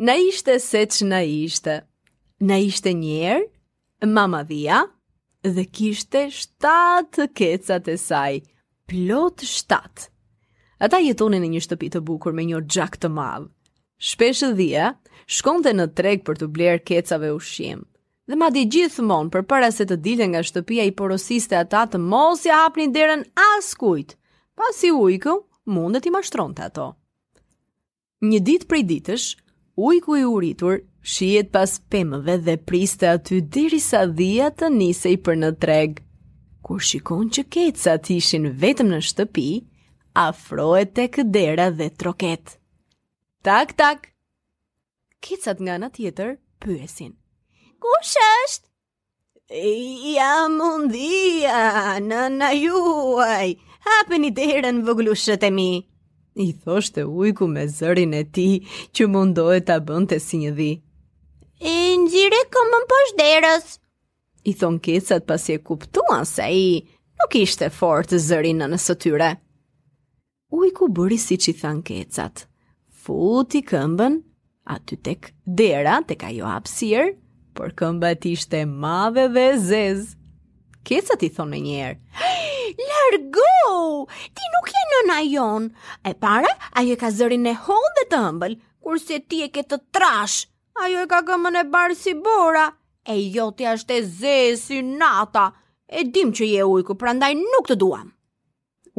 Na ishte seç na ishte. Na ishte njëherë, mama dhia, dhe kishte shtatë kecat e saj, plot shtatë. Ata jetonin në një shtëpi të bukur me një oxhak të madh. Shpesh dhia shkonte në treg për t'u blerë kecave ushqim. Dhe madje gjithmonë, përpara se të dilte nga shtëpia i porosiste ata të mos ia hapnin derën askujt, pasi ujku mund t'i mashtronte ata. Një ditë prej ditësh, ujku i uritur fshihet pas pemëve dhe priste aty derisa dhia të nisej për në treg. Kur shikon që kecat ishin vetëm në shtëpi, afrohet tek dera dhe troket. Tak, tak! Kecat nga ana tjetër pyesin. Kush është? Jam unë, dhia, nëna juaj, hapeni derën vogëlushët e mi. I thoshte ujku me zërin e tij që mundohej ta bënte si një dhi. E, nxirre këmbën poshtë derës. I thonë kecat pasi e kuptuan se ai nuk ishte fort zëri i nënës së tyre. Ujku bëri siç i thanë kecat. Futi këmbën, aty tek dera, tek ajo hapësirë, por këmba e tij ishte e madhe dhe e zezë. Kecat i thonë menjëherë. Largohu! Ti nuk je nëna jonë! E para, ajo e ka zërin e hollë dhe të ëmbël, kurse ti e ke të trashë. Ajo e ka këmbën e bardhë si bora, e jotja është e zezë si nata. E dimë që je ujku, prandaj nuk të duam.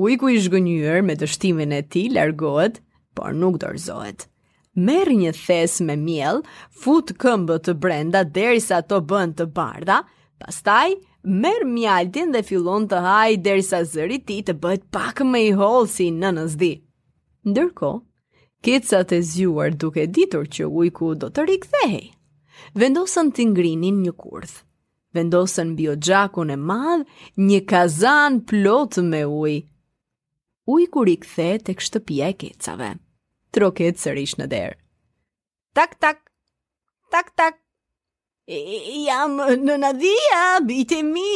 Ujku i zhgënjyer me dështimin e tij largohet, por nuk dorëzohet. Merr një thes me miell, fut këmbët brenda derisa ato bëhen të bardha, pastaj merr mjaltin dhe fillon të hajë derisa zëri i tij të bëhet pak më i hollë si i nënës dhi. Ndërkohë, kecat e zgjuar duke ditur që ujku do të rikthehej, vendosën t'i ngrinin një kurth. vendosën mbi oxhakun e madh një kazan plot me ujë. Ujku rikthehet tek shtëpia e kecave. Troket sërish në derë. Tak tak. Tak tak. E, jam nëna dhia, bijtë e mi.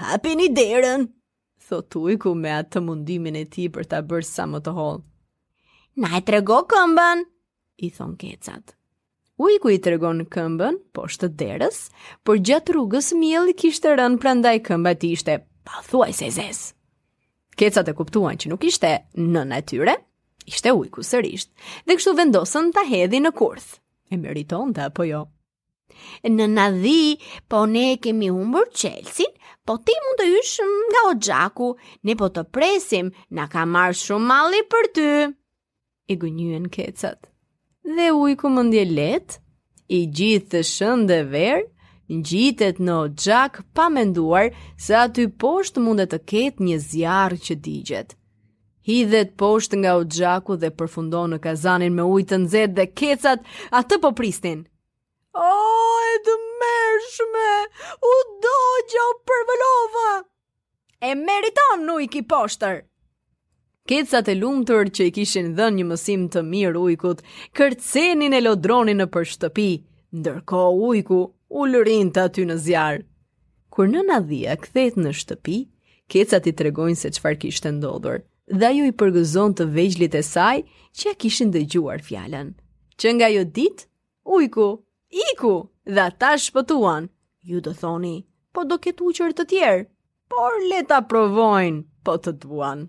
Hapeni derën. Thotë ujku me atë mundimin e tij për ta bërë sa më të hollë. Na e trego këmbën, i thonë kecat. Ujku i tregon këmbën poshtë derës, por gjatë rrugës mielli kishte rënë prandaj këmba e tij ishte pothuajse e zezë. Kecat e kuptuan që nuk ishte nëna e tyre, ishte ujku sërisht, dhe kështu vendosën ta hedhin në kurth. E meritonte apo jo? Nëna dhi, po ne kemi humbur çelësin, po ti mund të hysh nga oxhaku, ne po të presim, na ka marrë shumë malli për ty. i gënjyen kecat. Dhe ujku mendjelehtë, i gjithë shend dhe verë, ngjitet në oxhak pa menduar se aty poshtë mund të ketë një zjarr që digjet. Hidhet poshtë nga oxhaku dhe përfundon në kazanin me ujë të nxehtë dhe kecat atë po prisnin. O, e tmerrshme, u dogja, u përvëlova! E meriton ujk i poshtër! Kecat e lumtur që i kishin dhënë një mësim të mirë ujkut, kërcenin e lodronin nëpër shtëpi, ndërkohë ujku ulërinte aty në zjarr. Kur nëna dhi kthehet në shtëpi, kecat i tregojnë se çfarë kishte ndodhur, dhe ajo i përgëzon të vegjlit e saj që ia kishin dëgjuar fjalën. Që nga ajo ditë, ujku iku, dhe ata shpëtuan. Ju do thoni, po do ketë ujqër të tjerë, por le ta provojnë, po të duan.